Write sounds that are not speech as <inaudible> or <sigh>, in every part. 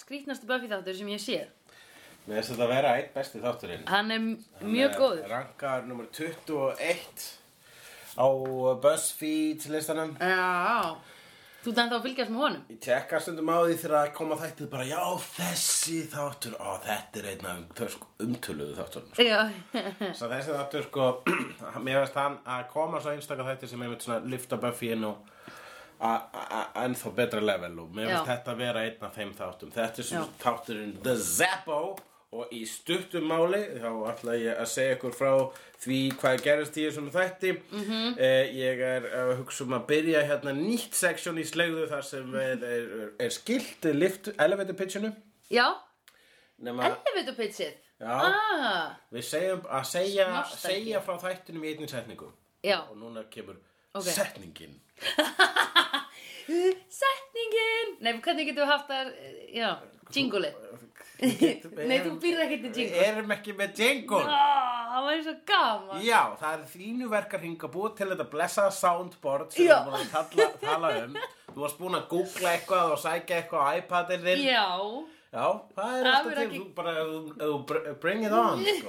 Var skrítnasti Buffy þáttur sem ég séð. með þess að þetta vera eitt besti þátturinn. Hann er mjög góður. Rankar nummer 21 á BuzzFeed listanum. Já, þú þannig þá að fylgjast með honum. Ég tekka stundum á því þegar að koma þættið bara, já, þessi þáttur, ó, þetta er einn af sko umtöluðu þáttur. Já, Svo þessi þáttur, sko, <clears throat> mér veist hann að koma svo einstaka þættir sem einmitt svona lifta Buffy inn og ennþá betra level og mér finnst þetta vera einn af þeim þáttum. Þetta er Já. svo þátturinn The Zappo og í stuttum máli þá ætla ég að segja ykkur frá því hvað gerist í þessum þætti. Mhm. -hmm. ég er að hugsa um að byrja hérna nýtt seksjón í slegðu þar sem er, er, er skilt lift elevator pitchinu. já, Nema, elevator pitchið. Já. Ah, Við segjum að segja, segja frá þættinum í einni setningu já, og núna kemur Ok. setningin <laughs> setningin. Nei, hvernig getum við haft það, já, jingulið. Nei, þú býrð ekki til jingle. erum ekki með jingle það var svo gaman. Já, það er þínu verkarhing að búa til þetta blessaða soundboard sem við búin að tala, tala um Þú varst búin að googla eitthvað og sækja eitthvað á iPadin þinn Já, Já, það er alltaf til, ekki- þú bara, bring it on sko.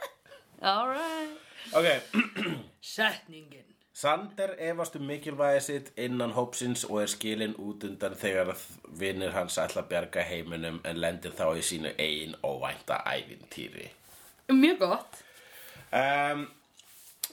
<laughs> alright. Ok, <clears throat> Setningin. Sander efast um mikilvægi sitt innan hópsins og er skilinn út undan þegar vinnir hans ætla að bjarga heiminum en lendir þá í sínu eigin óvænta ævintýri. Mjög gott. Um,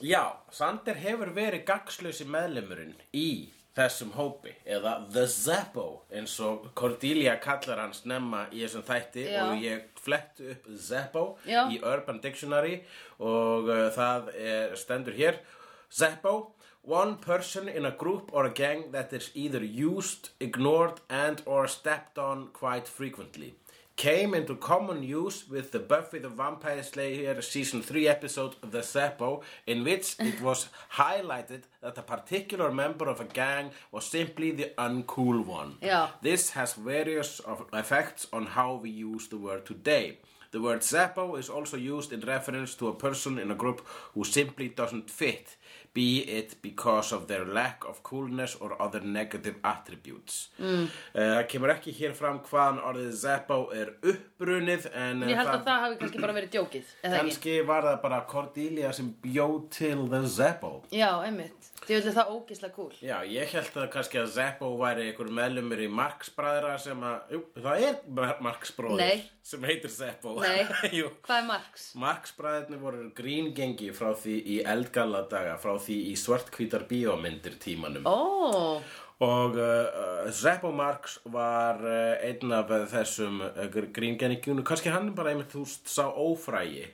já, Sander hefur verið gagslösi meðlemurinn í þessum hópi eða The Zappo eins og Cordelia kallar hann snemma í þessum þætti Já. og ég flettu upp Zappo Já. í Urban Dictionary og uh, það er, stendur hér Zappo One person in a group or a gang that is either used, ignored and or stepped on quite frequently came into common use with the Buffy the Vampire Slayer season 3 episode The Seppo in which it <laughs> was highlighted that a particular member of a gang was simply the uncool one. Já. This has various effects on how we use the word today. The word Zappo is also used in reference to a person in a group who simply doesn't fit, be it because of their lack of coolness or other negative attributes. Mm. það kemur ekki hér fram hvaðan orðið Zappo er upprunið en Ég eh, held að það hafi kannski bara verið djókið, kannski var það bara Cordelia sem bjóð til The Zappo. Já, einmitt. Ég vil það ógislega cool. Já, ég held að kannski að Zappo væri einhver meðlumur í Marx bræðra sem að, jú, það er Mar- Marx bróður Nei. sem heitir Zappo. Nei, <laughs> hvað er Marx? Marx bræðirni voru gríngengi frá því í eldgalla daga, frá því í svartkvítar bíómyndir tímanum. Ó, Og uh, uh, Zappo Marx var uh, einn af uh, þessum uh, gríngengjum, kannski hann bara einmitt þú sá ófrægi.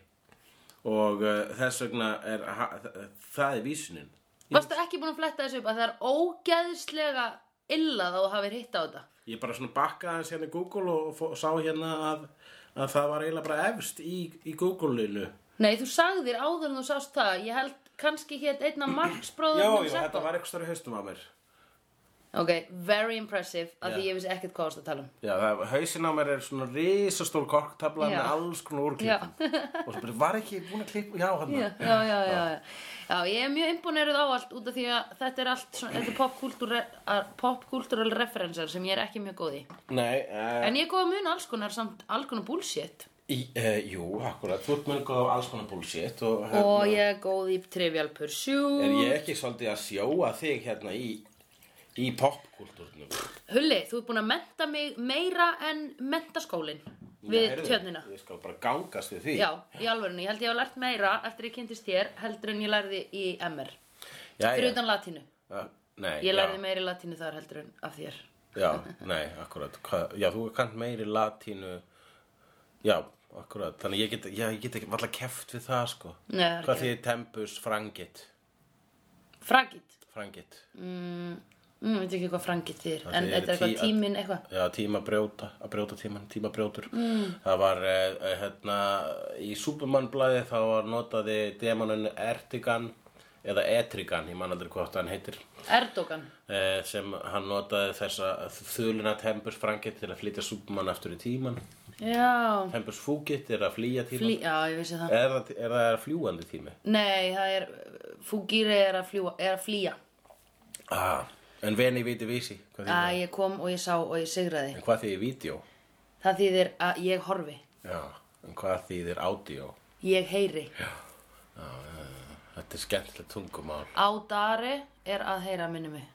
Og þess vegna er, ha, það er vísunin. varstu ekki búin að fletta þessu upp að það er ógeðslega illa þá að hafi hitt á þetta? Ég bara svona bakkaði hans hérna í Google og, og sá hérna að, að það var eiginlega bara efst í, í Google-inu. Nei, þú sagðir áður en þú sást það. Ég held kannski hétt einn af Marx Já, bróðum já, þetta var eitthvað stærri haustum á mér. Ok, very impressive Já. því ég vissi ekkert hvað varst að tala um. Já, það, hausin á mér er svona risastór korktabla Já. með alls konar úrklippum. og svo bara, var ekki búin að klippa, já, hann. Já, já, já, já, já. Já, ég er mjög imponeruð á allt út af því að þetta er allt svona, þetta er popkultúral popkultúral referensar sem ég er ekki mjög góð í. Nei, uh, En ég er góð að muna alls konar samt alls konar bullshit. Í, uh, jú, akkurat, þú ert mjög góð á alls konar bullshit og, Og hérna, ég er góð í Trivial Pursuit. er ég ekki svolítið að sjóa þig hérna í, í popkultúrnum? Hulli, þú ert búin að menta mig meira en mentaskólinn við heyrðu, tjörnina. Ég skal bara gangast við því. Já, í alvörunni. Ég held ég hafa lært meira eftir ég kynntist þér heldur en ég lærði í MR. já, Fyrir utan latínu. Uh, nei, Ég lærði já. meira í latínu þar heldur en af þér. Já, <laughs> nei, akkurat Hva, Já, þú kannt meiri latínu Já, akkurat Þannig ég get, já, ég get ekki valla keft við það, sko Nei, það er Hvað ekki- þið tempus frangit Fragit. Frangit Mm, mm, veit ekki hvað frangit þýr. Það En þýðir þetta er eitthvað tí- tíminn eitthvað. Já, tíma brjóta, að brjóta tíman, tíma brjótur mm. Það var, uh, hérna Í Superman-blaði þá var notaði demonin Ertigan Eða Etrigan, ég man aldrei hvort hann heitir Erdogan. uh, Sem hann notaði þessa þuluna tempus frangit Til að flytja Superman aftur í tíman Já. Tempus fugit er að flýja tíma Flý, já, ég vissi það. Er það, er það fljúandi tími? Nei, það er Fugire er að, fljúa, er að flýja ah, En veni viti vísi það? ég kom og ég sá og ég sigraði En hvað þýðir vídeo? það þýðir að ég horfi Já, en hvað þýðir audio? ég heyri Þetta er skemmtilegt tungumál ádari er að heyra minni mig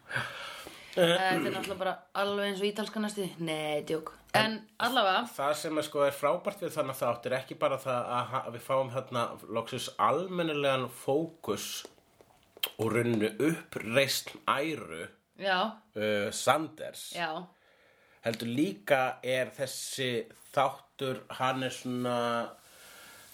<gasps> þetta er náttúrulega bara alveg eins og ítalska næstu nei, djók en allavega Það sem er sko er frábært við þannig þátt er ekki bara það að ha- við fáum þarna loksis almennilegan fókus og runnu uppreist æru uh, Sanders. Já, heldur líka er þessi þáttur hann er svona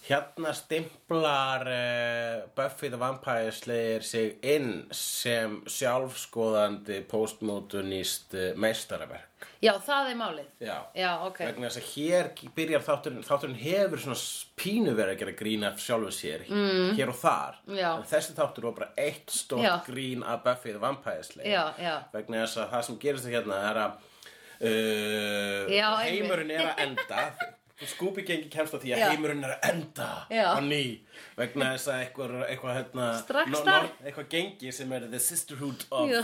hérna stimplar uh, Buffy the Vampire Slayer sig inn sem sjálfskoðandi postmodernist uh, meistaraverk. Já, það er málið. Já, já, ok. Vegna þess að hér byrjar þátturinn, þátturinn hefur svona pínu verið að gera grín af sjálfu sér mm. hér og þar. Já. en þessi þáttur var bara eitt stórt grín af Buffy the Vampire Slayer. Já, já. vegna þess að það sem gerist hérna er að uh, Já, heimurinn er að enda <laughs> Scooby gengi kemst á því að Já. heimurinn er að enda Já. á ný vegna þess að eitthvað, eitthvað hérna, Strax þar. eitthvað gengi sem er The Sisterhood of Já.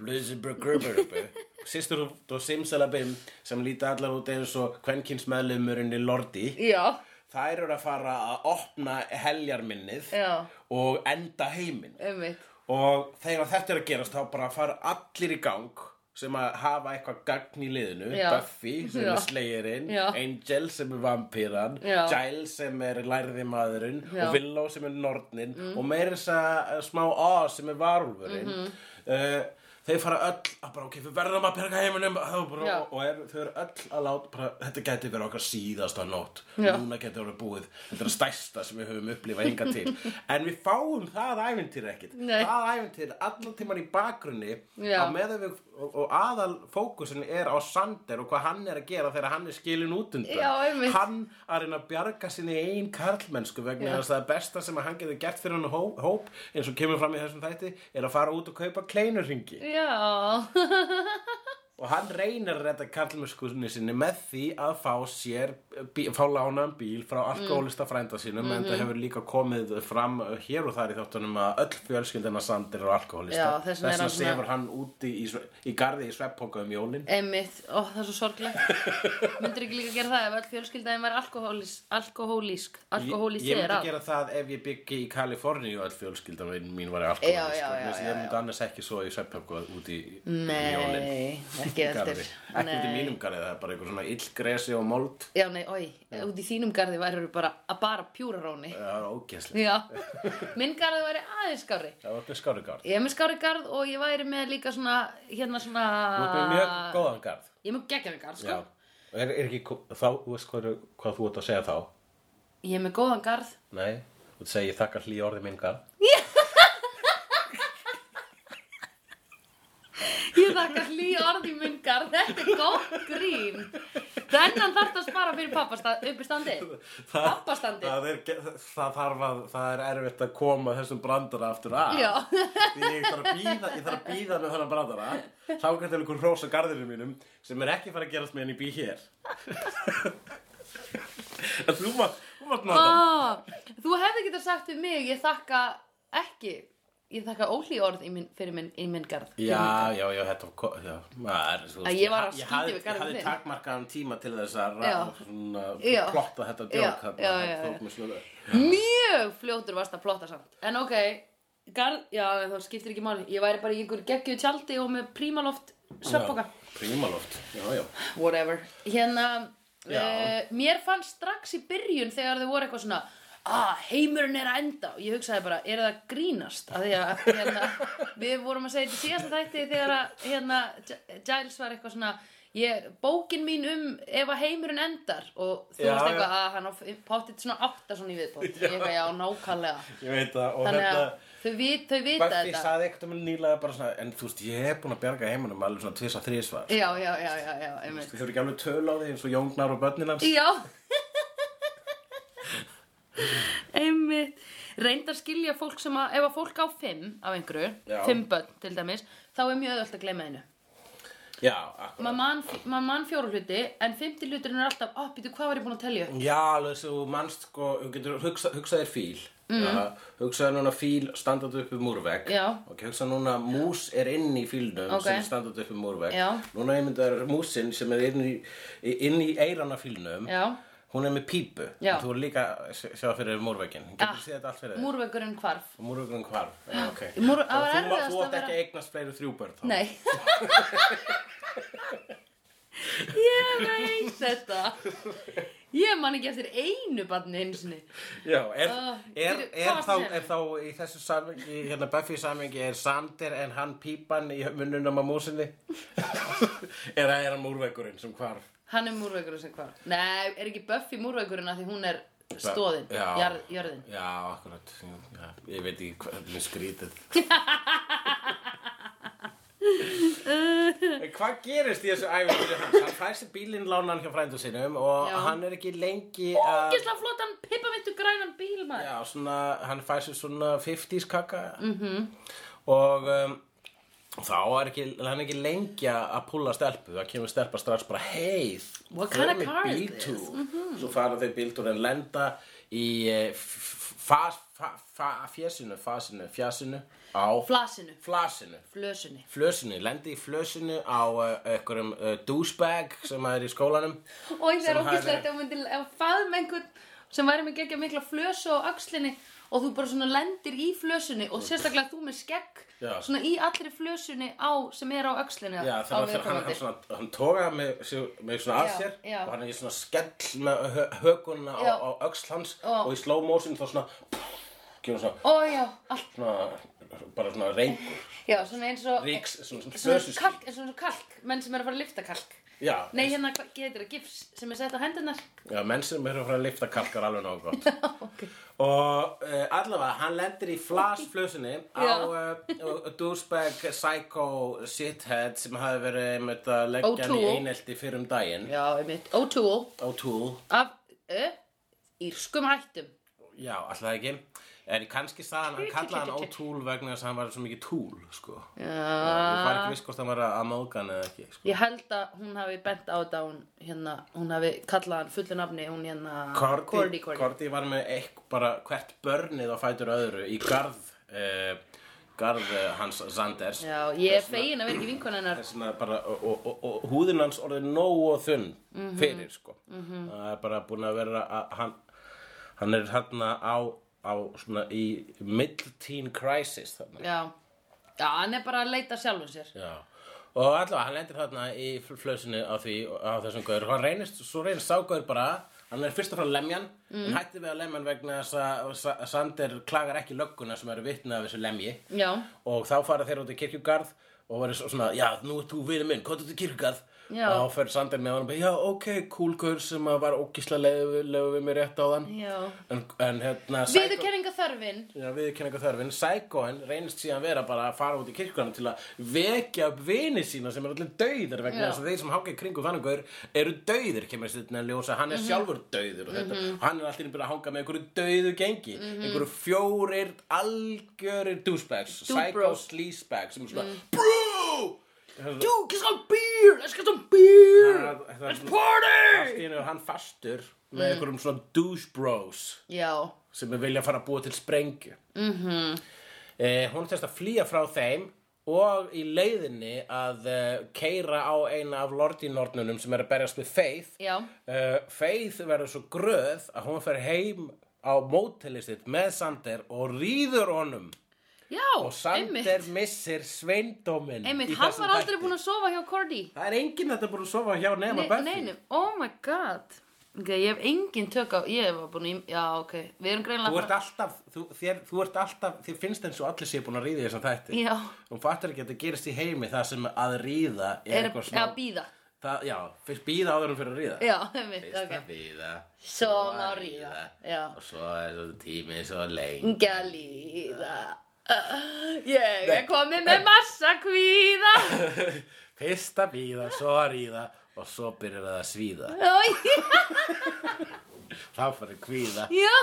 Blizzardburger <laughs> Sisterhood og Simsalabim sem líta allar út eins og kvenkins meðlumurinn í Lordi já, þær eru að fara að opna heljarminnið Já. og enda heiminn einmitt og þegar þetta er að gerast þá bara fara allir í gang sem að hafa eitthvað gagn í liðinu Já. Buffy sem Já. er slayerinn Já. Angel sem er vampíran Já. Giles sem er lærði maðurinn Já. Mm. og Willow sem er nornin og meira þess að smá Oz sem er varulfurinn Mhm. uh, þeir fara öll að bara ok, við verðum að berga heiminum. Bara, og er, þau eru öll að láta bara, þetta gæti verið okkar síðasta nótt. Núna gæti verið búið. Þetta er það stærsta sem við höfum upplifað hinga til. <laughs> En við fáum það ævintýr ekkit Nei. það ævintýr allan tíman í bakgrunni meðan við, og, og aðal fókusin er á Sander og hvað hann er að gera þegar hann er skilin út undan hann að reyna að bjarga sinni einn karlmennsku vegna þess að það besta sem að hann getur gert fyrir hann hóp, hóp eins og kemur fram í þessum þætti er að fara út og kaupa kleinurringi já, <laughs> og hann reynir að redda karlmennskunni sinni með því að fá sér bí, fá lánaðan bíl frá alkoholista frænda sínum en Mhm. það hefur líka komið fram hér og þar í þáttunum að öll fjölskyldina Sander eru alkoholista þess vegna sefur hann úti í, í garði í sveppoka um jólin. Einmitt. Ó, það er svo sorglegt. <laughs> Myndir ekki líka gera það ef öll fjölskyldaðin var alkohólís, alkohólísk ég, ég alkohólísir myndi gera það ef ég byggi í Kaliforníu og öll fjölskyldan mín- var alkoholist Já, já, já, já, ég myndi annars ekki svo í sveppoka úti í, jólin ekki eftir. ekki út í mínum garði, það er bara einhver svona illgresi og mold. Já, nei, oi, út í þínum garði væri bara að bara pjúra róni það er ógeðslega <laughs> minn garði væri aðeins skári ég er með skári garð og ég væri með líka svona hérna svona Þú ert með mjög góðan garð. Ég er með geggjaði garð, sko. Er, er ekki, þá, þú veist hvað, hvað þú ert að segja þá? ég er með góðan garð. Nei, þú segir þakkar hlý orði minn garð. Ég þakka hlý orð í minn garð, þetta er gott grín. Þennan þarft að spara fyrir pappastandi, uppi standi. Pappastandi. Það er, það, þarf að, það er erfitt að koma þessum brandara aftur að. Já. Ég þarf að býða, þarf að býða með þennan brandara. Þá getur einhver hrósa garðinu mínum sem er ekki fara að gerast með henni bí hér. <laughs> en þú mátt, þú mátt nota. Ah, þú hefði getað sagt við mig, ég þakka ekki, ég þakka óhlý orð minn, fyrir minn, minn garð. Fyrir minn Já, garð. já, já, þetta já, maður, þú Að ég var að ég hafði- við garðinn Ég hafði takmarkaðan tíma til þess að plotta þetta djók þarna. Mjög fljótur varst að plotta samt. En ok, garð, já, þá skiptir ekki máli. Ég væri bara í einhverju geggjuðu tjaldi og með prímaloft sveppoka. Prímaloft, já, já. whatever hérna uh, mér fannst strax í byrjun þegar þau voru eitthvað svona ah, heimurinn er að enda. Og ég hugsaði bara, er það að grínast? Að því að hérna, <laughs> við vorum að segja þetta í síðasta þætti þegar að hérna, Gi- Giles var eitthvað svona ég, bókin mín um ef að heimurinn endar. Og þú Já, já. eitthvað að hann á páttið svona átta svona í viðbót. Ég eitthvað, já, nákvæmlega. Ég veit það, og þannig að þetta, þau, vit, þau vita þetta. saði eitthvað um nýlega bara svona, en þú veist, ég hef búin að bjarga heimunum alveg svona tvisa þrísvar. já, já, já, já, já, einmitt. Þú hefur ekki alveg töl á því eins og Jóngnar og börnin hans. Já <laughs> Einmitt Reyndar skilja fólk sem að Ef að fólk á fimm af einhverju Já. Fimm börn til dæmis Þá er mjög öðvöld að gleyma einu Já, akkurat. Maður man, mað man fjóru hluti En fimmti hluturinn er alltaf Ó, býtu, hvað var ég búin að telja upp? Já, alveg svo mannst sko, þú getur hugsa, hugsa þér fíl mm. hugsaðu núna fíl standað upp í múrvegg Já. og hugsaðu núna mús er inn í fílnum Ok. sem standað upp í múrvegg Já. núna einmyndar músin sem er inn í, inn í eirana fílnum Já, hún er með pípu. Já. þú er líka sjá fyrir múrveggin getur Ah, ah. séð þetta allt fyrir þér? múrvegurinn hvarf. Múrveggurinn hvar Já, ok. Múr- það var Þannig að erfiðast þú átt ekki vera- eignast fleiri þrjú börn þá. Nei. <laughs> <laughs> Ég veit þetta Ég man ekki eftir einu barni einu sinni Já, er, Ah, er, er, þá, er þá í þessu samhengi, hérna Buffy samhengi, er Sander en hann pípan í munnunum á músinni? <laughs> Eða er hann múrvegurinn sem hvarf? Hann er múrvegurinn sem hvarf Nei, er ekki Buffy múrvegurinn að því hún er stóðin Já. jörð, Jörðin Já, akkurat, já, ég veit ekki hvað er skrítið. <laughs> <laughs> Hvað gerist í þessu æfingu hans? Hann fær sér bílinn lánan hjá frændu sinum og Já. hann er ekki lengi að... Ógislega flottan pippavittu grænan bíl maður Já, svona, hann fær sér svona 50s kaka -hmm. og um, þá er ekki, hann er ekki lengi að púla stelpu, það kemur stelpa strax bara hei, What kind of car is bíltúr." this? Mhm. svo fara þeir bíltúr en lenda í eh, f- fas, fa, fa, fjesinu, fasinu, fjasinu á Flasinu, flasinu. Flösunni. Flösinu, lendi í flösinu á uh, einhverjum uh, douchebag sem er í skólanum. Og það er ógislega þetta myndi að faðma einhvern sem væri með geggja mikla flösu á axlinni og þú bara svona lendir í flösunni og sérstaklega þú með skegg Já. svona í allri flösunni á sem er á axlinni Já, þannig að hann, hann, svona, hann með, sig- með svona að sér já. og hann er í svona skell með hö, hökunna á, á öxl hans og í slow motion þá svona kemur svona, Ó já, allt, svona bara svona reykur. Já, svona eins og ríks, svona, svona svona flösuský kalk, svona kalk, menn sem er að fara að lifta kalk. Já, Nei, hérna, hvað getur það, gifs sem er sett á hendunar já, menn sem eru að fara að lifta kalkar alveg nógu gott. <laughs> Okay. og uh, allavega, hann lendir í flasflösunni á Já. uh, douchebag psycho shithead sem hafi verið með að leggja hann í O'Toole. einelti fyrir um daginn. Já, einmitt, O'Toole. O'Toole. Af ö, írskum ættum Já, alltaf ekki En kannski sagði hann, kallaði hann O'Toole vegna þess að hann var svo mikið tool, sko. Ég var ekki viss hvort hann var að móðga hann eða ekki, sko. Ég held að hún hafi bent á þetta hún, hérna, hún hafi kallað hann fullu nafni hún hérna Korti, Cordy, Cordy. Korti var með eitthvað bara hvert börnið á fætur öðru í garð eh, garð eh, hans Sanders. Já, ég er fegin að vera ekki vinkon hennar. bara, og, og, og, og húðin hans orðið nógu þunn Mhm. fyrir, sko. Það er bara búin að vera að hann, hann er hérna á, á svona í mid-teen crisis þarna. Já, já, hann er bara að leita sjálfum sér. Já, og allavega hann lendir þarna í fl- flösinu á því, á þessum gaur. Hann reynist, svo reynist ságaur bara hann er fyrst og frá lemjan. Mm. hann hætti við að lemjan vegna þess að Sa- Sander klagar ekki lögguna sem eru vitna af þessu lemji. Já, og þá fara þeir út í kirkjugarð og verður svo- svona, já, nú ert þú vinur minn, hvað út í kirkjugarð Já. og þá fer Sander með hann og bara, já, ok, cool gaur sem var ógislega leiðu við mér rétt á þann já en, en hérna Viðurkenninga þörfin Já, viðurkenninga þörfin. Psychoen reynist síðan vera bara að fara út í kirkjana til að vekja upp vini sína sem eru allir dauðir vegna Já. þess að þeir sem í kringu þannig gaur eru dauðir, kemur þessi að ljósa, hann er Mhm. sjálfur dauður og þetta, og hann er alltaf byrjað að hanga með einhverju dauðu gengi, Mhm. einhverju fjórir algjörir douchebags, psycho sleazebags sem er svona, Mm. Dude, get some beer, let's get some beer Let's party! einu er hann fastur Mm. með einhverjum svona douche bros Já, sem er vilja fara að búa til sprengju. Mm eh, hún þess að flýja frá þeim og í leiðinni að uh, keira á eina af lordinordnunum sem er að berjast við Faith. Já, uh, Faith verður svo gröð að hún fer heim á mótelið sitt með Sander og rýður honum já, og Sander einmitt missir sveindóminn Einmitt, í hann þessum var aldrei þætti. búinn að sofa hjá Cordy það er enginn þetta búin að sofa hjá nema Buffy nei, nei, oh my god Ok, ég hef engin tök á, ég hef búin í, já, ok Við erum Þú greinlega ert alltaf, þú, þér, þú ert alltaf, þér finnst eins og allir sé búin að ríða í þessum þætti. Já. Þú fattar ekki að þetta gerist í heimi það sem að ríða er, er, eitthvað svona. býða það, já, fyrst býða áður en fyrir að ríða. Já, einmitt, Fyrst ok að býða. Svo má ríða, já. Og svo er þetta tímið svo lengi. Enga líða Ég er komin með massa kvíða <laughs> Fyrst að býða, svo að ríða og svo byrjar það að svíða. Þá fyrir kvíða. já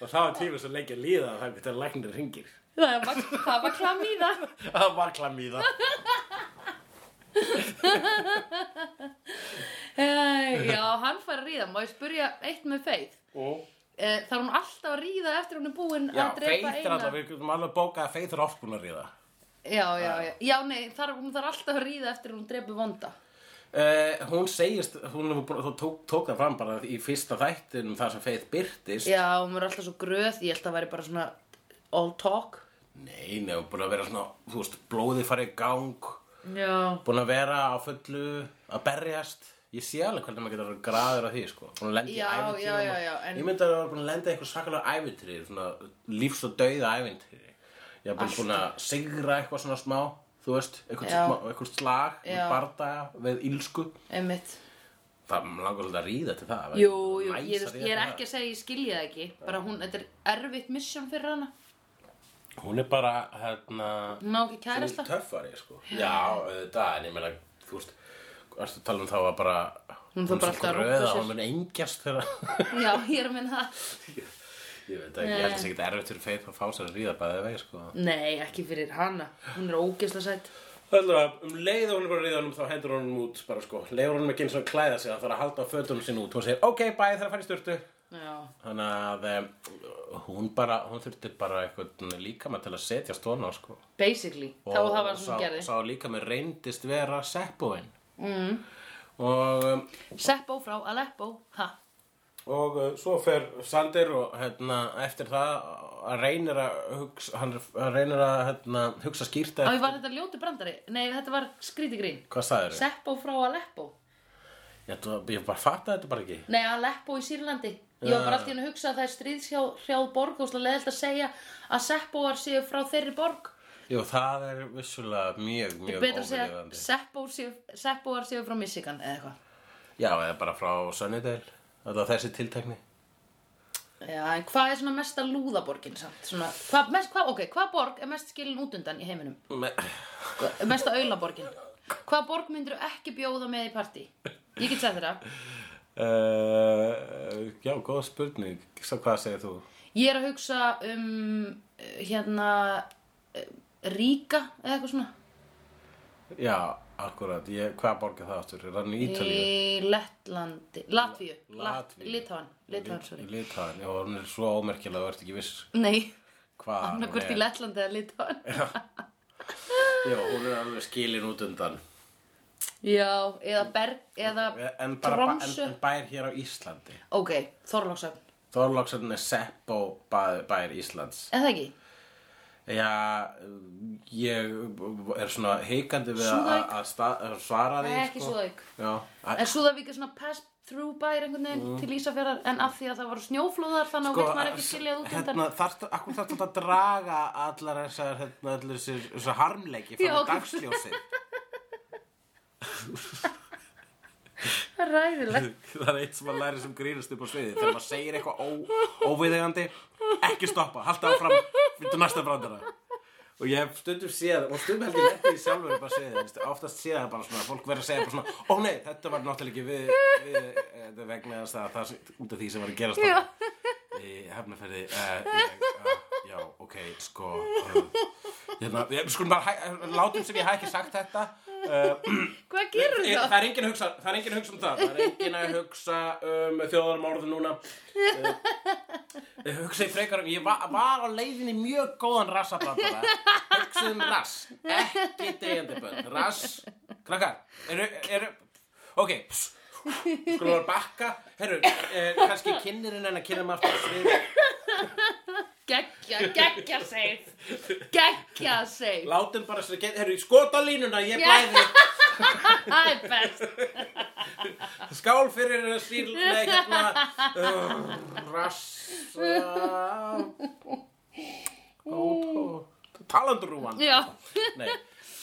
Og þá er tímið svo lengi að líða að það getur læknir ringir. Það var, það var klamíða Það var klamíða. Æ, <laughs> Já, hann fær að ríða Má ég spyrja eitt með feið Og uh, þarf hún alltaf að ríða eftir hún er búin Já, að drepa Faith er alltaf, við getum alveg bókað að Faith er oft búin að ríða. Já, já, já, já, nei, þarf, hún þarf alltaf að ríða eftir hún drepa vonda. Uh, Hún segist, hún tók, tók það fram bara í fyrsta þættinum þar sem Faith byrtist Já, hún verður alltaf svo gröð, ég held að væri bara svona all talk. Nei, nei, hún er búin að vera svona, þú veist, blóðið farið gang. Já, Búin að vera á fullu að berjast Ég sé alveg hvernig maður getur graður af því, sko. Búin að lenda í Já, ævintýrum já, já, já, en- Ég myndi að vera búin að lenda í eitthvað sakalega ævintýri Svona lífs og dauða ævintýri. Ég er búin, búin að sigra eitthvað svona smá Þú veist, eitthvað, Já. smá, eitthvað slag Já. Bardaga við ílsku einmitt. Það mig langar svolítið að ríða til það Jú, jú, ég, ríða ég er ekki að segja ég skilja það ekki bara hún, þetta er erfitt mission fyrir hana. Það. Hún er bara, hérna hún má ekki kærasta. töffari, sko. Já, auðvitað, en ég meina, þú veist Ertu að tala um þá að bara Hún þarf bara er alltaf að að sér. Hún mun engjast þegar <laughs> Já, ég er að minna það. Ég veit ekki, ég held að það ekki erfitt fyrir Faith að fá sér að ríða bæðið vegi, sko. Nei, ekki fyrir hana. Hún er ógeðslega sætt Þannig að um leið og hún er bara að ríða honum þá hendur honum út bara sko. Leifur honum ekki eins og að klæða sig það þarf að halda á fötunum sín út. Hún segir, ok, bæ, það er að fara í styrtu Já, Þannig að um, hún bara, hún þurfti bara eitthvað líka með til að setja stóna sko. Basically Þá það var sem hún gerði. sá líka með reyndist vera Seppoin mm. Og, um, Seppo frá Aleppo Ha, og uh, svo fer Sander og hérna, eftir það að reynir að hugsa, hann reynir að hérna, hugsa skýrt á eftir ég var þetta ljóti brandari? Nei, þetta var skríti grín. Hvað sagðir Seppo frá Aleppo. Ég, þú- ég bara fatta þetta bara ekki. Nei, Aleppo í Sýrlandi. Ég var bara alltaf að hugsa að það er stríðshrjáð borg og slá leðilt að segja að Seppoar séu frá þeirri borg Jú, það er vissulega mjög, mjög Betur að segja óviljandi Seppoar séu, frá Michigan eða eitthvað Já, eða bara frá Sunnydale var þessi tiltekni Já, en hvað er svona mesta lúðaborgin samt? Svona, hvað, mest, hvað, ok, hvað borg er mest skilin út undan í heiminum? Me, Hvað- Mesta aulaborgin? Hvað borg myndir ekki bjóða með í partí? Ég get sagt þetta. uh, Já, góð spurning Svo hvað segir þú? Ég er að hugsa um, uh, hérna, uh, Ríka eða eitthvað svona. Já, akkurat, ég, hvað borgir það áttur? Er það í Ítalíu? Í Lettlandi, Latvíu, Latvíu. Litáan, Litáan, sorry. Litáin, já, hún er svo ómerkilega og ert ekki viss Nei, hvað hún annarkvort í er Lettlandi eða Litáan. Já, hún er alveg skilin út undan Já, eða Berg, eða en, ba- en, en bær hér á Íslandi Ok, Þorlóksöfn, Þorlóksson er Seppo bær, bær Íslands eða ekki? Já, ég er svona heikandi við að, að, að svara því Nei, ekki sko. Súðavík. Já, En Súðavík er svona pass through bær einhvern veginn til Ísafjörðar en af því að það voru snjóflóðar þannig að sko, maður ekki skilja út undan hérna, þarftu, akkur þarftu að draga allar þessar, hérna, allar þessar, þessar harmleiki frá dagsljósið <laughs> Það er ræðilegt <laughs> Það er eitt sem maður læri sem grínast upp á sviði Þegar maður segir eitthvað óviðegandi Ekki stoppa, halda áfram Fylgdu næsta brandara? Og ég hef stundum séð, og stundum held ég ekki sjálfur bara séð, það, oftast séð það bara svona Fólk verður að segja bara svona, ó nei, þetta var náttúrulega ekki við, við þetta er vegna það er út af því sem var að gerast þarna. Í hefnaferði, uh, ég, uh, já, ok, sko uh, Hérna, ég, skulum bara, látum sem ég hef ekki sagt þetta uh, Hvað gerur Eh, það? Það er enginn að hugsa, það er enginn að hugsa um það Það er enginn að hugsa um þjóðarmorðu núna Hugsa í frekar um Ég var, var á leiðinni mjög góðan rassabandara Hugsa um rass Ekki deyjandi bönn Rass, krakkar Eru, eru Ok, pss, skulum vera bakka. Herru, eh, kannski kynnirinn en að kynna maður svið. Gekkja, gekkja seif Gekkja seif Látum bara sér, herru, skota línuna, ég blæði Það er best. Skál fyrir síl Nei, hérna uh, Rassa. Ótó Talandurúan Já, Nei,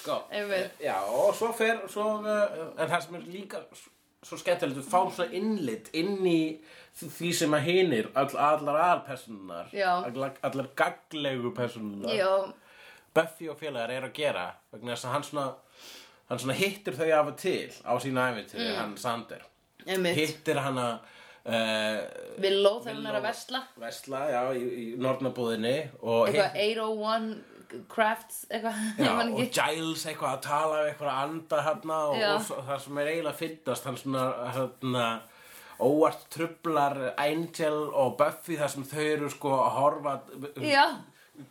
sko Einmitt. Já, og svo fer svo, uh, En það sem er líka Svo skemmtilegt, við fáum svona innlit Inn í því sem að hinir all, Allar aðalpersonunar Já. allar, allar gaglegu personunar Buffy og félagar eru að gera vegna þess að hann svona hann svona hittir þau af og til á sína æfintýri, hann Sander. Mm. einmitt. Hittir hana uh, Villó þegar hún er að vesla Vesla, já, í, í Nornabúðinni og, Eitthvað hitt, 801 Crafts Eitthvað, <laughs> og Giles eitthvað að tala við eitthvað að anda hérna og, og það sem er eiginlega fyndast hann svona hérna óvart trublar Angel og Buffy þar sem þau eru sko að horfa Já,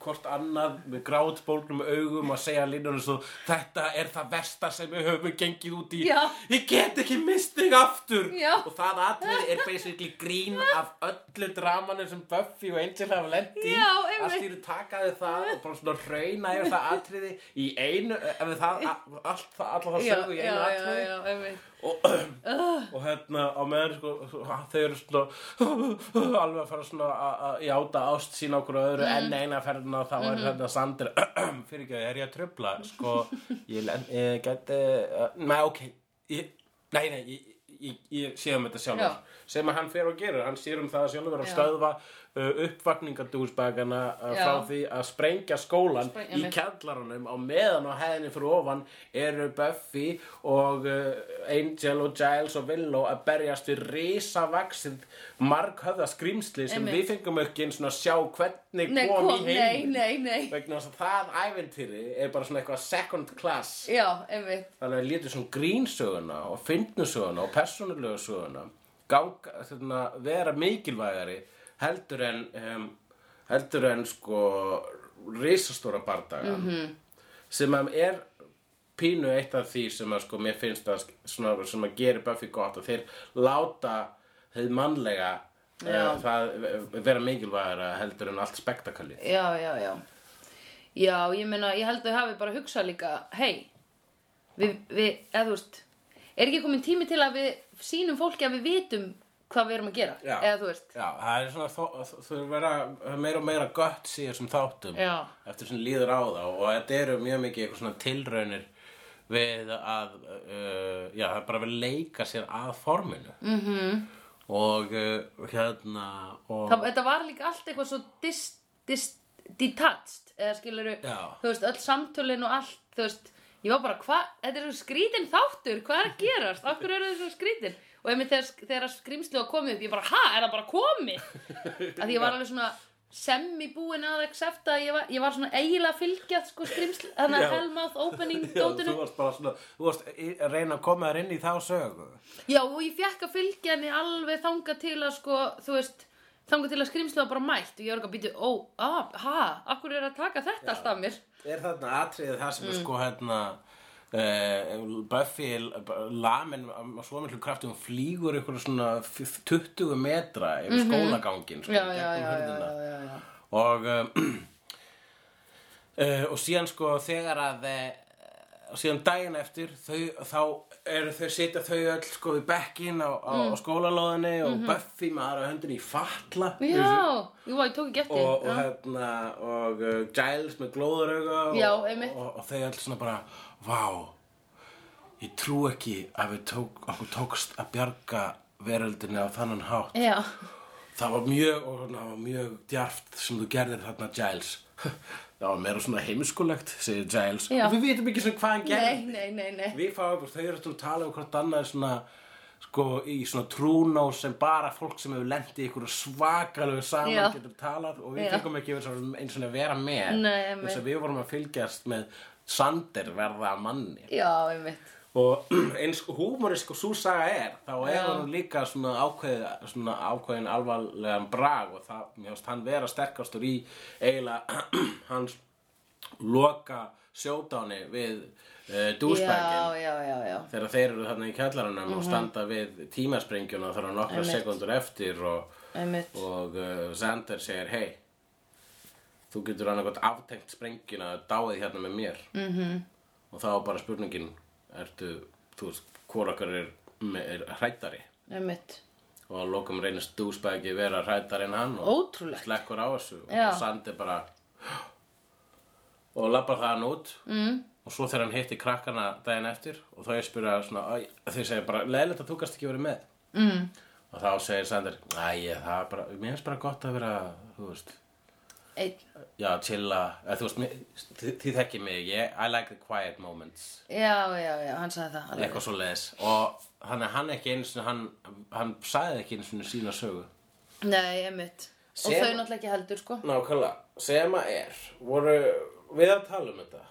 hvort annað með grátbólgnum augum að segja línunum svo þetta er það versta sem við höfum gengið út í. Já. ég get ekki mist þig aftur. Já. og það atrið er basically grín af öllu dramanum sem Buffy og Angel hafa lent í. Já, allt í takaði það og bara svona hrauna yfir það atriði í einu ef það, allt það, allar það já, sögu í einu einmitt og, og hérna á meðan sko, þau eru svona alveg að fara svona að- að játa ást sín okkur og öðru enn eina ferðina þá er hérna Sander <clears throat> fyrir ekki er ég að tröfla sko, <laughs> ég, ég geti uh, nei ok ég, nei nei ég, ég, sé um þetta sjálfur. Já. sem að hann fer og gerur, hann sér um það sjálfur að stöðva uh, uppvakningadúsbagana uh, frá því að sprengja skólan Spreng- í kjallarunum. Á meðan á hæðinni fyrir ofan eru Buffy og uh, Angel og Giles og Willow að berjast við risavaksið marghöfða skrýmsli sem við fengum ekki eins og að sjá hvernig Nei, kom, í nei, heiminn nei, nei. Vegna þess að það æventýri er bara svona eitthvað second class. Já, þannig að lítur svona grínsöguna og fyndnusöguna og persónulegu söguna ganga, þarna, vera mikilvægari heldur en um, heldur en sko risastóra bardaga. -hmm. sem er pínu eitt af því sem að sko mér finnst að svona, sem að gera Buffy gott og þeir láta þeir mannlega uh, það vera mikilvægara heldur en allt spektakalið Já, já, já. Já, ég meina, ég held að þau hafi bara hugsað líka Hei, við, við, eða þú veist Er ekki komin tími til að við sýnum fólki að við vitum hvað við erum að gera Já. Eða þú veist Já, það er svona, þó- þau vera meira og meira gött í þessum þáttum Já. eftir sem líður á þá og þetta eru mjög mikið eitthvað svona tilraunir við að, uh, já, það er bara við leika sér að forminu -hmm. Mhm. og uh, hérna og Það, þetta var líka allt eitthvað svo dis, dis, detached eða skilur Já. þú veist, öll samtölin og allt þú veist, ég var bara, hvað, þetta er svo skrítin þáttur, hvað er að gerast, hverju eru þetta svo skrítin og einmitt þegar, þegar skrimsli var komið upp, ég bara, ha, er það bara komið? <laughs> Að ég var alveg svona semi búin að accepta ég var, ég var svona eiginlega að fylgja sko skrimsli, þannig Já. að hellmouth opening <laughs> Já, dótinu, þú varst bara svona, þú varst að reyna að koma þér inn í þá sögu. Já og ég fekk að fylgja henni alveg þanga til að sko, þú veist þanga til að skrimsli var bara mætt. Og ég var ekki að býta, ó, ah, ha, hverju er að taka þetta allt af mér? Er þarna atriðið það Mm. sem er sko hérna Buffy lamin á svo miklu krafti hún flýgur ykkur svona f- 20 metra yfir skólagangin sko, já, já, já, og uh, <clears throat> og síðan sko þegar að og síðan daginn eftir þau, þá eru þau sitja þau öll sko í bekkin á, á, Mm. skólalóðinni og Buffy með aðra höndin í fatla. Já, jú, ég tók ekki eftir og, og hérna og Giles með og, einmitt. og, og þau öll svona bara vá. Ég trú ekki að við tók, okkur tókst að bjarga veröldinni á þannan hátt. Já, það var mjög og það var mjög djarft sem þú gerðir þarna Giles. <laughs> Það var meira svona heimskulegt segir Giles. Já. og við vitum ekki svona hvað hann gerði. Nei, nei, nei, nei. Við fáum þau eru að tala um hvort annað svona sko í svona trúnó sem bara fólk sem hefur lent í ykkur svakalegu saman Já. getur talað og við fengum ekki eins og og að vera með. Nei, einmitt. þess að við vorum að fylgjast með Sander verða að manni. Já, einmitt. Og <clears throat> eins húmorisk og svo saga er þá er hann líka svona ákveð svona ákveðin alvarlegan brag og það, mér finnst hann vera sterkastur í eiginlega <clears throat> hans loka sjódáni við uh, dúsbækin já, já þegar þeir eru þarna í kjallarunum og standa við tímasprengjuna þar að nokkra Mhm. Sekundur eftir og, og uh, Sander segir hei þú getur eitthvað aftengt sprengjuna dáið hérna með mér -hmm. Mhm. og þá bara spurningin ertu, þú veist, hvor okkar er, er hrættari og að lokum reynist dúsbæki vera hrættari en hann og Ótrúlegt slekkur á þessu Já. og Sander bara <gasps> og labbar það hann út mm. og svo þegar hann hitti krakkana daginn eftir og þau spyrja svona þau segja bara, leðilegt að þú gast ekki verið með mm. og þá segir Sander æ, það er bara, mér finnst bara gott að vera þú veist, Einn. Já, chilla þú veist, þið, þið þekki mig ég, I like the quiet moments. Já, já, já, hann sagði það alveg. eitthvað svo leðis og að hann ekki eins og hann, hann sagði ekki eins og sína sögu. Nei, einmitt. Og Sem- þau náttúrulega ekki heldur, sko. Nákvæmlega, sem að er voru við að tala um þetta.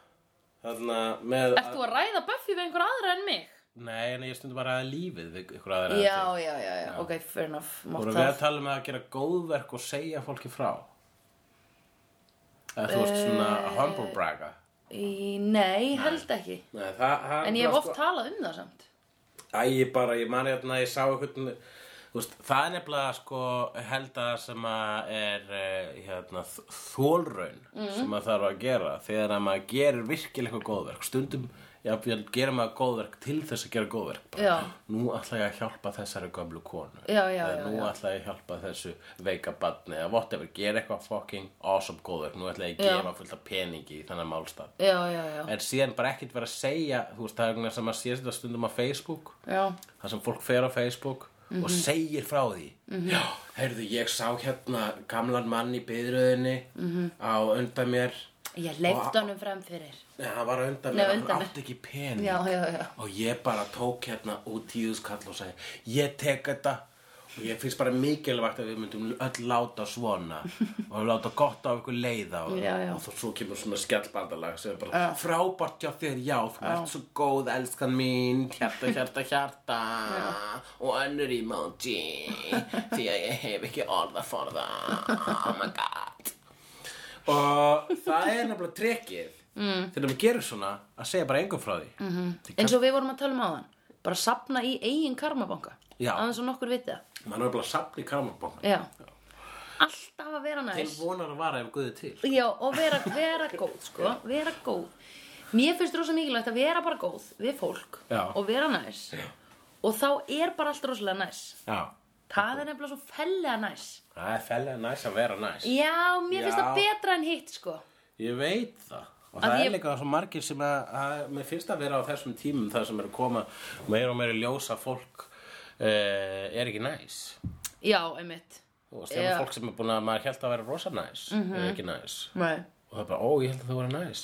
Þarna með Ert þú að ræða Buffy við einhver aðra en mig? Nei, en ég stundum bara að lífið við ykkur aðra Já, já, já, já, ok, fair enough. Mátt Vorum við að tala um að gera góðverk og segja fólki frá Eða þú veist svona Eh, humble bragga? Í, Nei, held ekki. Nei, það, það En ég hef oft talað um það samt. Æ, ég bara, ég mani hérna, ég sá einhvern Þú veist, það er nefnilega sko held að sem að er eh, hérna, þ- þolraun Mhm. sem að þarf að gera þegar að maður gerir virkilega eitthvað góðverk. Stundum, já, gerir maður góðverk til þess að gera góðverk nú ætla ég að hjálpa þessari gömlu konu. Já, já, Eða nú já. ætla ég að hjálpa þessu veika badni eða whatever, gera eitthvað fucking awesome góðverk, nú ætla ég að gefa fullt af peningi í þannig já, en síðan bara ekkert vera að segja þú veist, það er sem að sé þetta stundum á Facebook. Já, þar sem fólk fer á Facebook Mhm. og segir frá því. Já, heyrðu, ég sá hérna gamlan mann í byðröðinni Mhm. á undan mér Ég leift honum fram fyrir. Nei, hann var undan mér, hann átti ekki pening. Já, já, já. Og ég bara tók hérna út tíðuskall og sagði ég tek þetta. Og ég finnst bara mikilvægt að við myndum öll láta svona <laughs> og láta gott á ykkur leiða og, og þá svo kemur svona skjallbandalag sem er bara frábært hjá þér, já, þú ert svo góð elskan mín, hjarta, hjarta, hjarta. Og önnur emoji því að ég hef ekki orða for það oh my god og það er nefnilega trekkið mm. þegar maður gerir svona að segja bara engum frá því. Mm -hmm. Eins og við vorum að tala um áðan Bara sapna í eigin karmabanka. Já. Aðeins og nokkur viti það maður er bara að sapna í karmabókna Já. Alltaf að vera þeim næs vonar að vara ef guði til. Já, og vera, vera góð, sko. Vera góð. Mér finnst rosa mikilvægt að vera bara góð við fólk Já. Og vera næs. Og þá er bara allt rosalega næs. Já, Það er nefnilega svo fellega næs það er fellega næs að vera næs. Já, mér finnst það betra en hitt, sko. Ég veit það. Og Að það ég- er líka svo margir sem að, að mér finnst að vera á þessum tímum það sem er að koma meira og meira í ljós að fólk uh, er ekki næs. Já, einmitt. Og það Já. Mhm. fólk sem er búin að maður held að vera rosa næs er ekki næs. Nei, og það er bara, ó, ég held að þú vera næs.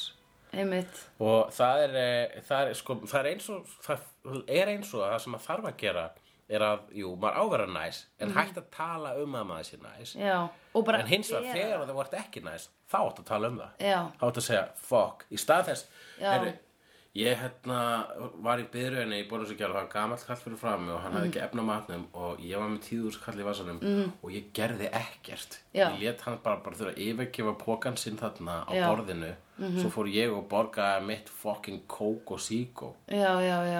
Einmitt. Og það er, eh, það er, sko, það er eins og það er eins og að það sem maður þarf að gera er að, jú, maður ávera næs en hægt að tala um að maður sé næs Já, en hins vegar vera. þegar þú vart ekki næs þá áttu að tala um það Já. þá áttu að segja, fuck, í stað þess heyrðu, ég hérna var í byrjunni í Bólusíkjál og það var gamall kall fyrir fram og hann hafði Mhm. ekki efna matnum og ég var með tíður kall í vasanum og ég gerði ekkert Já. ég let hann bara, bara þurfa að yfirgefa pókan sinn þarna á Já. Mhm. borðinu svo fór ég og borgaði mitt fucking kók og síkó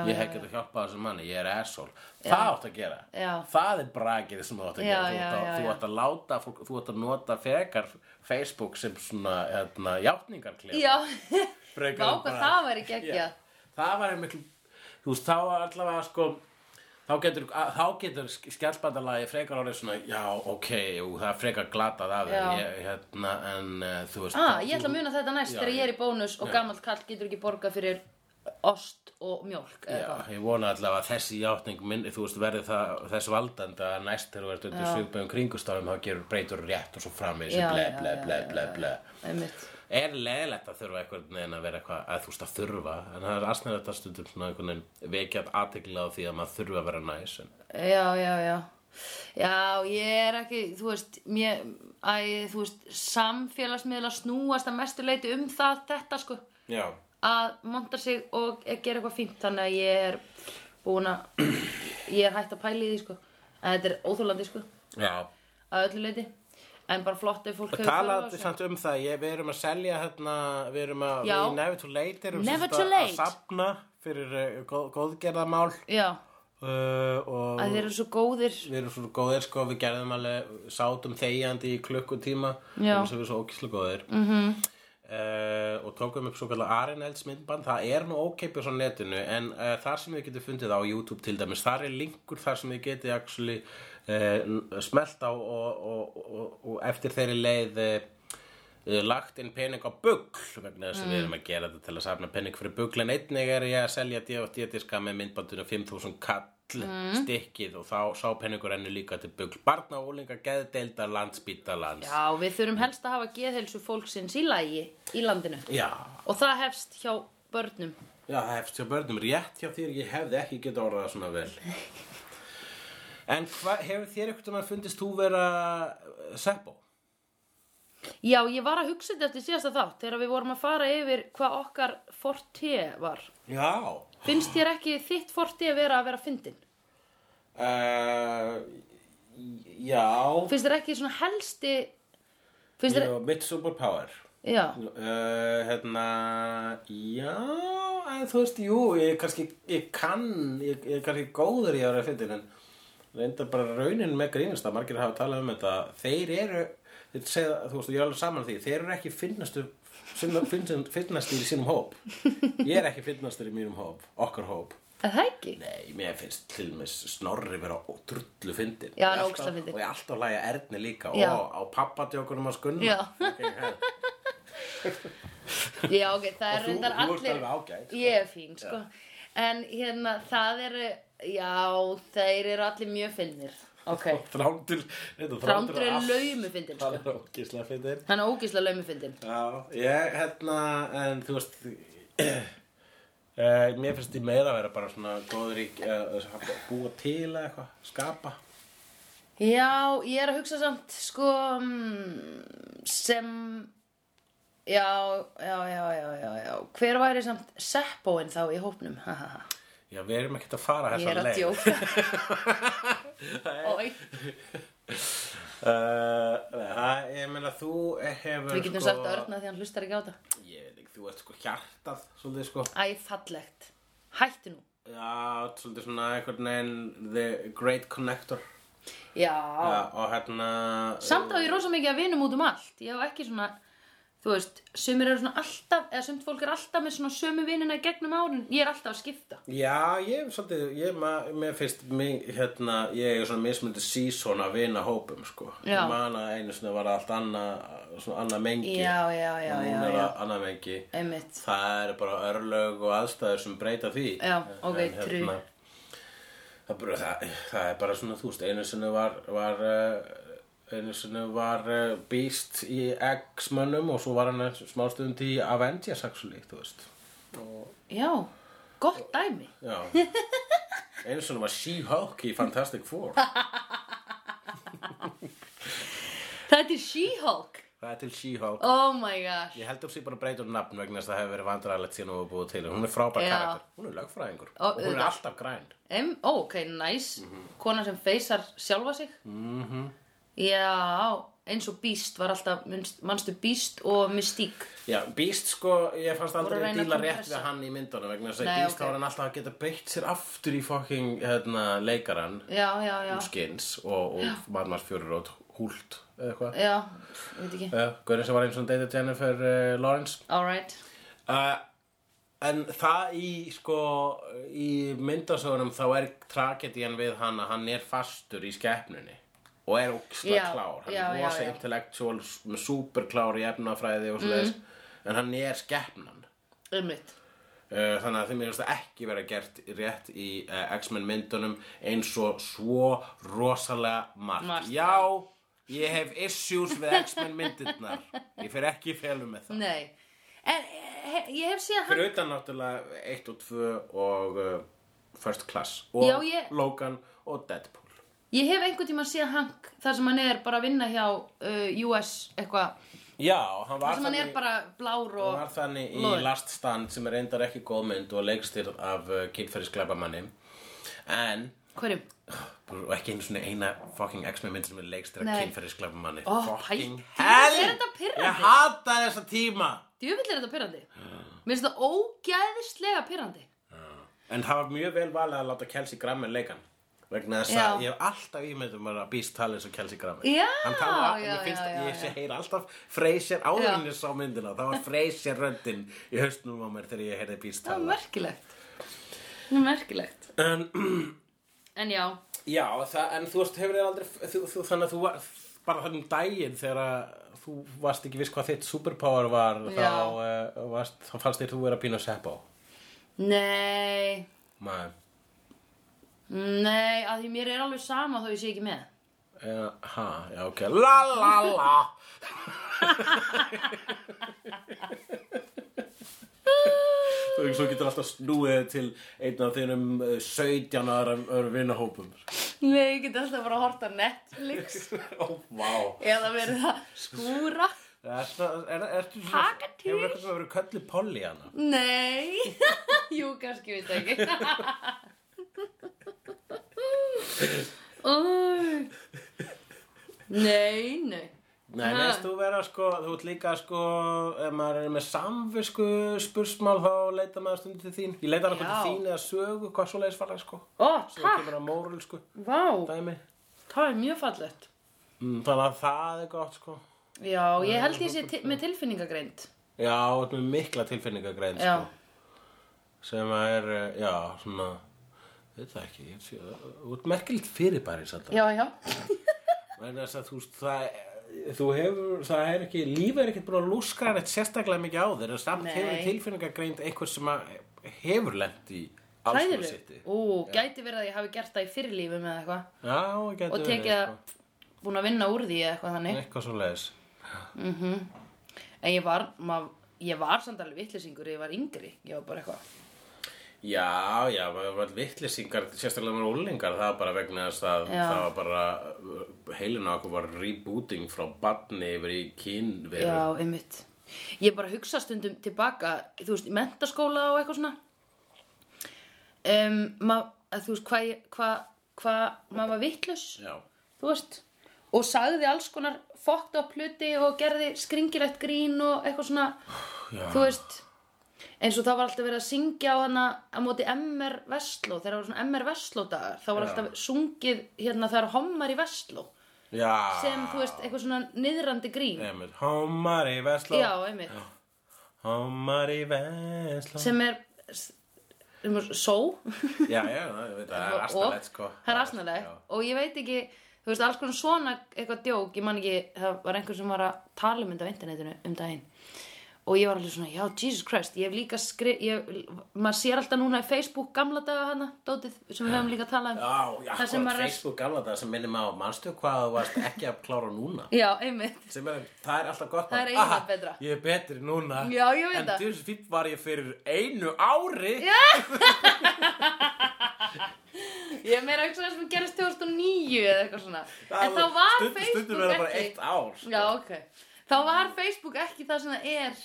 ég hef getað hjálpað þessum manni, ég er asshole. Það átt að gera, Já. það er bragið sem þú átt að Já, gera. Þú, átt að, þú átt að láta fólk, þú átt að nota frekar Facebook sem svona hérna, játningarklef Já, Frekar vá en hvað bara- það væri geggjað. Já. það var miklu þú veist, þá allavega sko þá getur, þá getur skjálpandalagi frekar orðið svona, já, ok jú, það er frekar glatað af þér hérna, en uh, þú veist Ah, þú- ég ætla að muna þetta næst Já, þegar ég er í bónus og gamall kall getur ekki borgað fyrir ost og mjólk eða Já, eitthvað. ég vona allavega að þessi játning minn, þú veist, verði það þess valdandi að næst þegar þú ert undir svipum kringustafum þá gerur breytur rétt og svo fram í þessu ble, ble, ble, ble, ble Einmitt. Er leðilegt að þurfa einhvern veginn að vera eitthvað, að þú veist að þurfa en það er aðsnæðið þetta stundum svona einhvern veginn vekjað aðtekla á því að maður þurfa að vera næs en Já, já, já. Já, ég er ekki, þú veist, mér, æ, þú veist, samfélagsmiðla snúast að mestu leiti um það, þetta, sko, Já, að monta sig og gera eitthvað fínt, þannig að ég er búin að, ég er hægt að pæla í því, sko, en þetta er óþólandi, sko, já. Að öllu leiti, en bara flott ef fólk hefur þörf á Talandi þessu. samt um það, ég, við erum að selja hérna, við erum að, Já. við Never Too Late erum Never Too að- Late. að safna fyrir uh, góð, góðgerðamál Já, uh, og að þeir eru svo góðir, við erum svona góðir sko, við gerðum alveg, sátum þegjandi í klukkutíma Já. sem við erum svo ókíslega góðir mm -hmm. og tókum upp svo kallar Arinelds myndband það er nú ókeipis á netinu en uh, þar sem við getum fundið á YouTube til dæmis þar er linkur þar sem við getið actually uh, smelt á og, og, og, og eftir þeirri leið uh, uh, lagt inn pening á bugl vegna þess að við erum að gera þetta til að safna pening fyrir bugl en einnig er ég að selja D.O.D. með myndbandinu 5000 kall stikkið og þá sá peningur ennu líka til bugl. Barna og úlinga geðdeildar landsbítalans já, við þurfum helst að hafa geðhelsu fólksins í lagi í landinu. Já, og það hefst hjá börnum. já, það hefst hjá börnum rétt hjá þér, ég hefði ekki getað orðað svona vel <laughs> en hva, hefur þér eitthvað að fundist þú vera uh, Seppo? Já, ég var að hugsa þetta eftir síðasta þátt þegar við vorum að fara yfir hvað okkar forte var. Já. Finnst þér ekki þitt forte vera að vera fyndin? Uh, já. Finnst þér ekki svona helsti... Finnst þér... Já, mitt superpower. Já. Uh, hérna, já, en þú veist, jú, ég kannski, ég kann, ég er kannski góður í að vera fyndin, en reyndar bara raunin með grínast að margir hafa talað um þetta, þeir eru, segja, þú veist, ég er alveg saman því, þeir eru ekki finnastu, finnastir í sínum hóp. Ég er ekki finnastur í mínum hóp, okkar hóp. Er það ekki? Nei, mér finnst til og með snorri vera drullu fyndin. Já, er alltaf- fyndinn. Og ég alltaf hlæja Erni líka Já. og á pappatjókunum að skunna. Já. <laughs> Já, ok, það er reyndar þú ert allir... alveg ágæt, sko. Ég er fín, sko. En hérna, það eru... Já, þeir eru allir mjög fyndnir. Ok. Þrándur Þrándur er laumu fyndin, Það sko. er ógislega fyndin Hann er ógislega laumu fyndin. Já, ég, hérna, en þú veist uh, <clears throat> Mér finnst ég meira að vera bara svona góður í uh, búa til eitthvað, skapa Já, ég er að hugsa samt, sko, mm, sem... Já, já, já, já, já, já. Hver væri samt seppóin þá í hópnum? Ha, ha, ha. Já, við erum ekkert að fara Ég þessa er að leið djóka. <laughs> Ói. uh, það, Ég meina, þú hefur Við getum sko, sagt örna því hann hlustar ekki á þetta. Ég veit ekki, þú ert sko hjartað, svolítið sko Æ, fallegt. Hættu nú. Já, svolítið svona einhvern veginn The Great Connector Já. Já, og hérna Samt á ég rosa mikið að vinum út um allt. Ég á ekki svona, þú veist, sumir eru svona alltaf, eða sumt fólk er alltaf með svona sömu vinina í gegnum árin. Ég er alltaf að skipta. Já, ég er svolítið, ég, ma, mér finnst mig, hérna, ég er svona mismundi sísón að vinna hópum, sko. Ég man að einu sinni var allt annað, svona annað mengi. Já, já, já, og já, núna er annað mengi. Einmitt. Það eru bara örlög og aðstæður sem breyta því. Já, ok, En, trú. það, það, er bara svona, þú veist, einu sinni var, var uh, einu sinni var uh, Beast í X-mönnum og svo var hann smástund í Avengers, actually, þú veist. Já, gott dæmi. Já Einu svona var She-Hulk í Fantastic Four <laughs> Þetta er She-Hulk. Það er til She-Hulk Oh my gosh. Ég held að sé bara að breyta um nafn vegna þess að það hefur verið vandræðilegt síðan hún var búið til Hún er frábær Já. karakter, hún er lögfræðingur Ó, og hún er auðvitað. alltaf græn Em, ó, ok, nice. Kona sem feysar sjálfa sig. mm -hmm. Já, eins og Beast var alltaf, manstu Beast og Mystique. Já, Beast sko, ég fannst aldrei að díla rétt við hann í myndunum vegna þess að Beast ok. þá var hann alltaf að geta beitt sér aftur í fucking hérna, leikaran Já, já, já. um skins og, og Madmars fjörur og húlt eða eitthvað Já, veit ekki. Já, Gaurin sem var eins og David Jennifer uh, Lawrence Alright. Uh, en það í sko í myndasögunum þá er tragedían við hann að hann er fastur í skeppnunni og er ókslega klár hann já, er rosa já. intellectual með superklár í efnafræði og svoleiðis Mm. en hann er skeppnan Umlitt. uh, þannig að þeim er ekki vera gert rétt í uh, X-Men myndunum eins og svo rosalega margt, Margt, já ég hef issues við X-Men myndirnar ég fer ekki í felum með það Nei. En he, ég hef séð hann... Fyrir utan náttúrulega 1 og 2 og uh, First Class og Já, ég- Logan og Deadpool Ég hef einhvern tímann séð Hank þar sem hann er bara að vinna hjá uh, US eitthvað. Já, hann var Þar sem hann er bara blár hann og... var þannig í loðinn. Last Stand sem er reyndar ekki góð mynd og leikstýrð af uh, kynferðisglæbamanni en Hverjum? og ekki einu svona eina fucking X-Men mynd sem er leikstýrð af Nei. kynferðisglæbamanni Ó, fucking hættu, hell er þetta pirrandi? Ég hata þessa tíma Djöfull er þetta pyrrandi. Mér finnst það ógæðislega pyrrandi. En það var mjög vel valið að láta Kelsey Grammer leikan vegna þess að ég hef alltaf ímyndum að Beast tala eins og Kelsey Grammer Já, Hann talar, já, ég finnst já, ég sé já. heyr alltaf Freyser Já. áðurinnir sá myndina það var Freyser röddinn í haustnum á mér þegar ég heyrði er tala merkilegt. Það er merkilegt. en, En já, Já, það, en þú veist, hefur þér aldrei þú, þú, þannig að þú var bara þannig daginn þegar að þú varst ekki viss hvað þitt superpower var þá, Já. uh, varst, þá fannst þér þú vera pínu seppo nei, Nei, nei, að því mér er alveg sama þó ég sé ekki með. uh, ha, já, ok La la la <laughs> Þú veist, svo getur alltaf snúið til einn af þínum eh, 17 aðra öðrum vinnahópum. Nei, ég get alltaf bara að horta Netflix <laughs> Ó, vá. eða verið að skúra. Ertu, er, ertu svona, Taka til. hefur eitthvað verið köllu polli hana? Nei, <laughs> jú, kannski veit það ekki. Nei, nei Nei, Ha. neist þú vera sko, þú ert líka sko, ef maður er með samvisku spursmál þá leita maður stundum til þín. Ég leita hann Já. til þín eða sögu, hvað svo leiðis fara sko. Ó, Svo takk, kemur að móral sko, vá, dæmi. það er mjög fallegt Mm, þannig að það er gott sko. Já, ég held ég sé til, með tilfinningagreind Já, þú ert með mikla tilfinningagrein Já, sko. Sem að er, eh, já, svona, veit það ekki, þú ert merkilegt fyrirbæri satt já, já. <laughs> Að þú það, þú hefur, það er ekki, lífið er ekki búin að lúska neitt sérstaklega mikið á þér, en samt Nei. hefur tilfinningagreind einhver sem hefur lent í Hræðileg? sitti. Ú, gæti verið að ég hafi gert það í fyrirlífum eða eitthvað. Já, Og tekið að, búin að vinna úr því eitthvað þannig. Eitthvað svo leiðis. En ég var, mað, ég var samt alveg vittlisingur Ég var yngri, ég var bara eitthvað Já, já, maður var vittlisingar, sérstaklega með úlingar, það var bara vegna þess að Já. það var bara, heilin á okkur var rebooting frá barni yfir í kynveru. Já, einmitt Ég bara hugsa stundum tilbaka Þú veist, í mentaskóla og eitthvað svona um, ma, að, Þú veist, hvað hvað hva, maður var vitlaus Já, Þú veist Og sagði alls konar fókt á hluti og gerði skringilegt grín og eitthvað svona já. Þú veist eins og það var alltaf verið að syngja á hana á móti MR Vestló þegar það var svona MR Vestló dagar þá var alltaf sungið hérna það er hommar í Vestló. Já. sem þú veist eitthvað svona niðrandi grín. Einmitt, Homar í Vestló. já, einmitt. Homar í Vestló. sem er só. Já, já, það, það er astanlegt sko. það er asnalegt. Og ég veit ekki þú veist alls konar svona eitthvað djók ég man ekki, það var einhver sem var að tala um þetta á internetinu um daginn og ég var alveg svona, já, Jesus Christ ég hef líka skrif, ég, maður sér alltaf núna í Facebook gamla daga hana, dótið sem við höfum líka talað um Já, já, Það sem sko, Facebook gamla það sem maður á mannstu hvað þú varst ekki að klára núna já, einmitt sem er, það er alltaf gott Það er "Aha, betra." Ég er betri núna Já, ég En það. þess fínt var ég fyrir einu ári Já. ég er meira að það sem gerist 2009 eða eitthvað svona en þá var stundum, Facebook Stundum verða bara ekki eitt ár sko. Já, ok. Þá var Facebook ekki það sem það er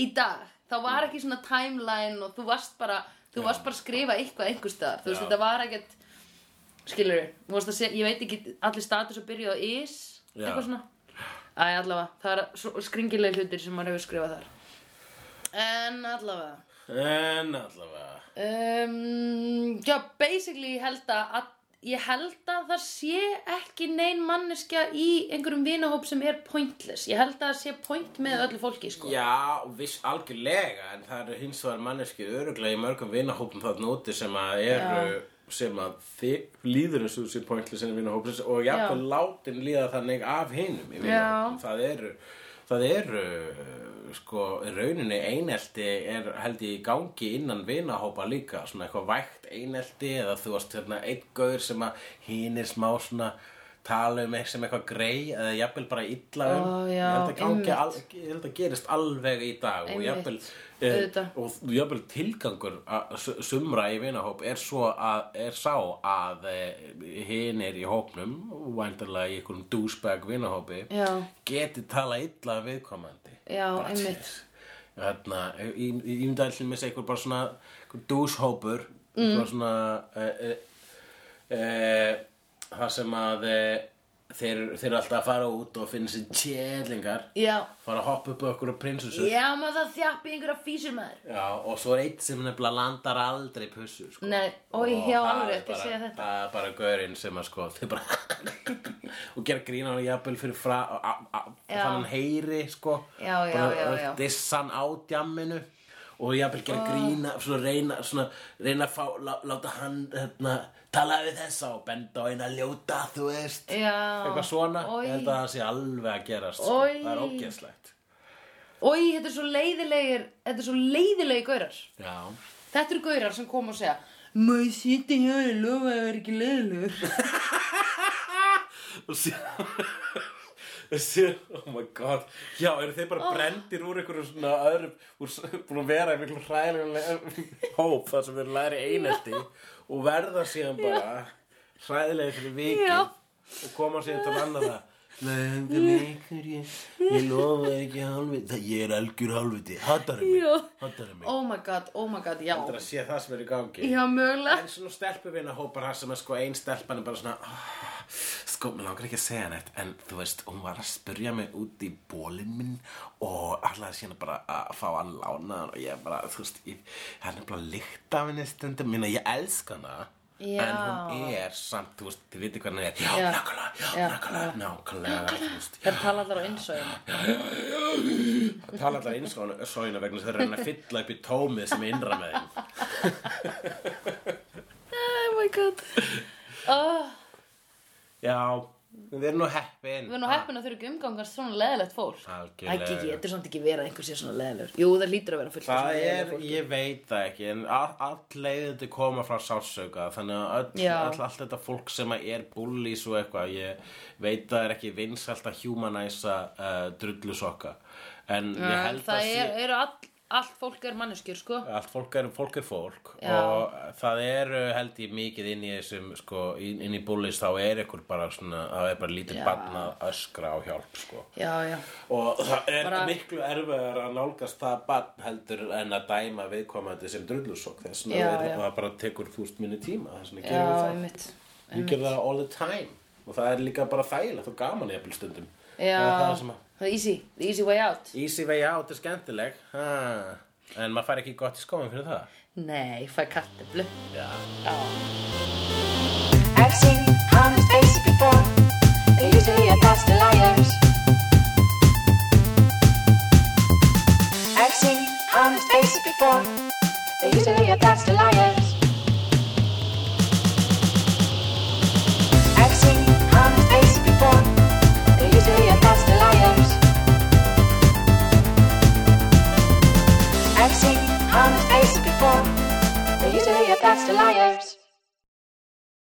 í dag. Þá var ekki svona timeline og þú varst bara, þú varst bara að skrifa eitthvað einhver staðar. Þú veist, þetta var ekkert, skilur segja, ég veit ekki, allir status að byrja á is, eitthvað svona. Æ, allavega, það er svo skringilega hlutir sem maður hefur skrifað þar. En allavega. En allavega Um, já, basically held að ég held að það sé ekki nein manneskja í einhverjum vinahóp sem er pointless. Ég held að það sé point með öllu fólki, sko. Já, viss algjörlega En það eru hins vegar manneski öruglega í mörgum vinahópum þarna úti sem að eru sem að þið líður eins og þessi pointless og jafnvel látin líða þannig af hinum í vinahópum það eru það eru sko í rauninni einelti er held ég í gangi innan vinahópa líka svona eitthvað vægt einelti eða þú varst hérna einn gauður sem að hinir smá svona tala um eitthvað sem eitthvað grei eða jafnvel bara illa um Ó, já, ég held að al, ég held að gerist alveg í dag og jafnvel eh, Auðvitað. og jafnvel tilgangur að su- sumra í vinahóp er að er sá að hinir í hópnum og væntanlega í einhverjum douchebag vinahópi Já. geti tala illa viðkomandi Já, einmitt. ég myndi allir með einhver bara svona douchehópur Mm. svona e, e, e, það sem að e, þeir, þeir eru alltaf að fara út og finna sér tjellingar Já. fara að hoppa upp á okkur prinsessu Já, maður það þjappi einhverja físur maður. Já, og svo er eitt sem nefnilega landar aldrei pussu sko. Nei, Og já, það alveg, er ekki bara- segja þetta. Það er bara gaurinn sem að sko Þau bara <laughs> Og gera grína hann jafnvel fyrir a- Já. Þannig hann heyri sko Já, já, bara, já, já. Dissan á djamminu Og jafnvel gera grína Svona reyna, svona, reyna að fá lá, Láta hann hérna, tala við þessa Og benda á eina ljóta, þú veist Já. Eitthvað svona Oj. Ég held að það sé alveg að gerast sko. Oj. Það er ógeðslegt Oi, þetta er svo leiðilegir, þetta er svo leiðilegi gaurar. Já Þetta eru gaurar sem koma og segja, má ég sitja hjá þér, lofa að er ekki leiðilegur. <laughs> og síðan <laughs> síðan, oh my god já, eru þeir bara brendir úr einhverju svona öðrum, úr, búin að vera í miklu hræðilega <laughs> hóp þar sem þeir læri einelti og verða síðan bara hræðilega fyrir vikið og koma síðan til annað það Langa mig hver ég Ég lofa ekki hálfviti. Ég er algjör hálfviti. Hattar mig? Já. Hattar mig? Oh my god, oh my god, já. Það er að sé það sem er í gangi. Já, mögulega. En svona stelpuvina hópar það sem er sko ein stelpan er bara svona "Ah, Sko, mér langar ekki að segja neitt En þú veist, hún var að spurja mig út í bólinn minn Og allavega síðan bara að fá að lána hann Og ég bara, þú veist, ég, hann er bara lykt af henni stundum. Minna, ég elska hana Já. En hún er samt, þú veist, þið viti hvað hann er. Já, nákvæmlega, já, nákvæmlega, nákvæmlega Þeir tala allar á innsóinu það tala allar eins og sóina vegna þess að þeir reyna að fylla upp í tómið sem er innra með þeim. <laughs> Oh my god. Oh, Já, við erum nú heppin Við erum nú heppin að þurfa ekki umgangast svona leðilegt fólk Algjörlega. Þetta er samt ekki verið að einhver sé svona leðilegur Jú, það lítur að vera fullt af Það svona er, leiðilegu fólki. ég veit það ekki, en all, all leiðindi koma frá sársauka, þannig að öll, Já. all, allt þetta fólk sem að er bullies og eitthvað, ég veit það er ekki vinsælt að humanæsa uh, drullusokka, en ég held Það að er, eru all, allt fólk er manneskjur, sko. Allt fólk er fólk, er fólk og það er uh, held ég mikið inn í þessum, sko, inn, í bullies þá er ykkur bara svona, það er bara lítið að öskra á hjálp, sko. Já, já. Og það er Bara- miklu erfiðar að nálgast það barn heldur en að dæma viðkomandi sem drullusokk. Þess já. það bara tekur þúst minni tíma þess Já, gerum við það. einmitt Við gerum það all the time og það er líka bara þægilegt og gaman jafnvel stundum. Já, Það er það sem að það er easy, the easy way out Easy way out er skemmtileg ha. en maður fær ekki gott í skóin fyrir það Nei, fæ karteflu Já, Já, I've seen honest faces before. They're usually a pass to liars. I've seen honest faces before. They're usually a pass to liars. I've seen honest faces before. They're usually a pass to liars.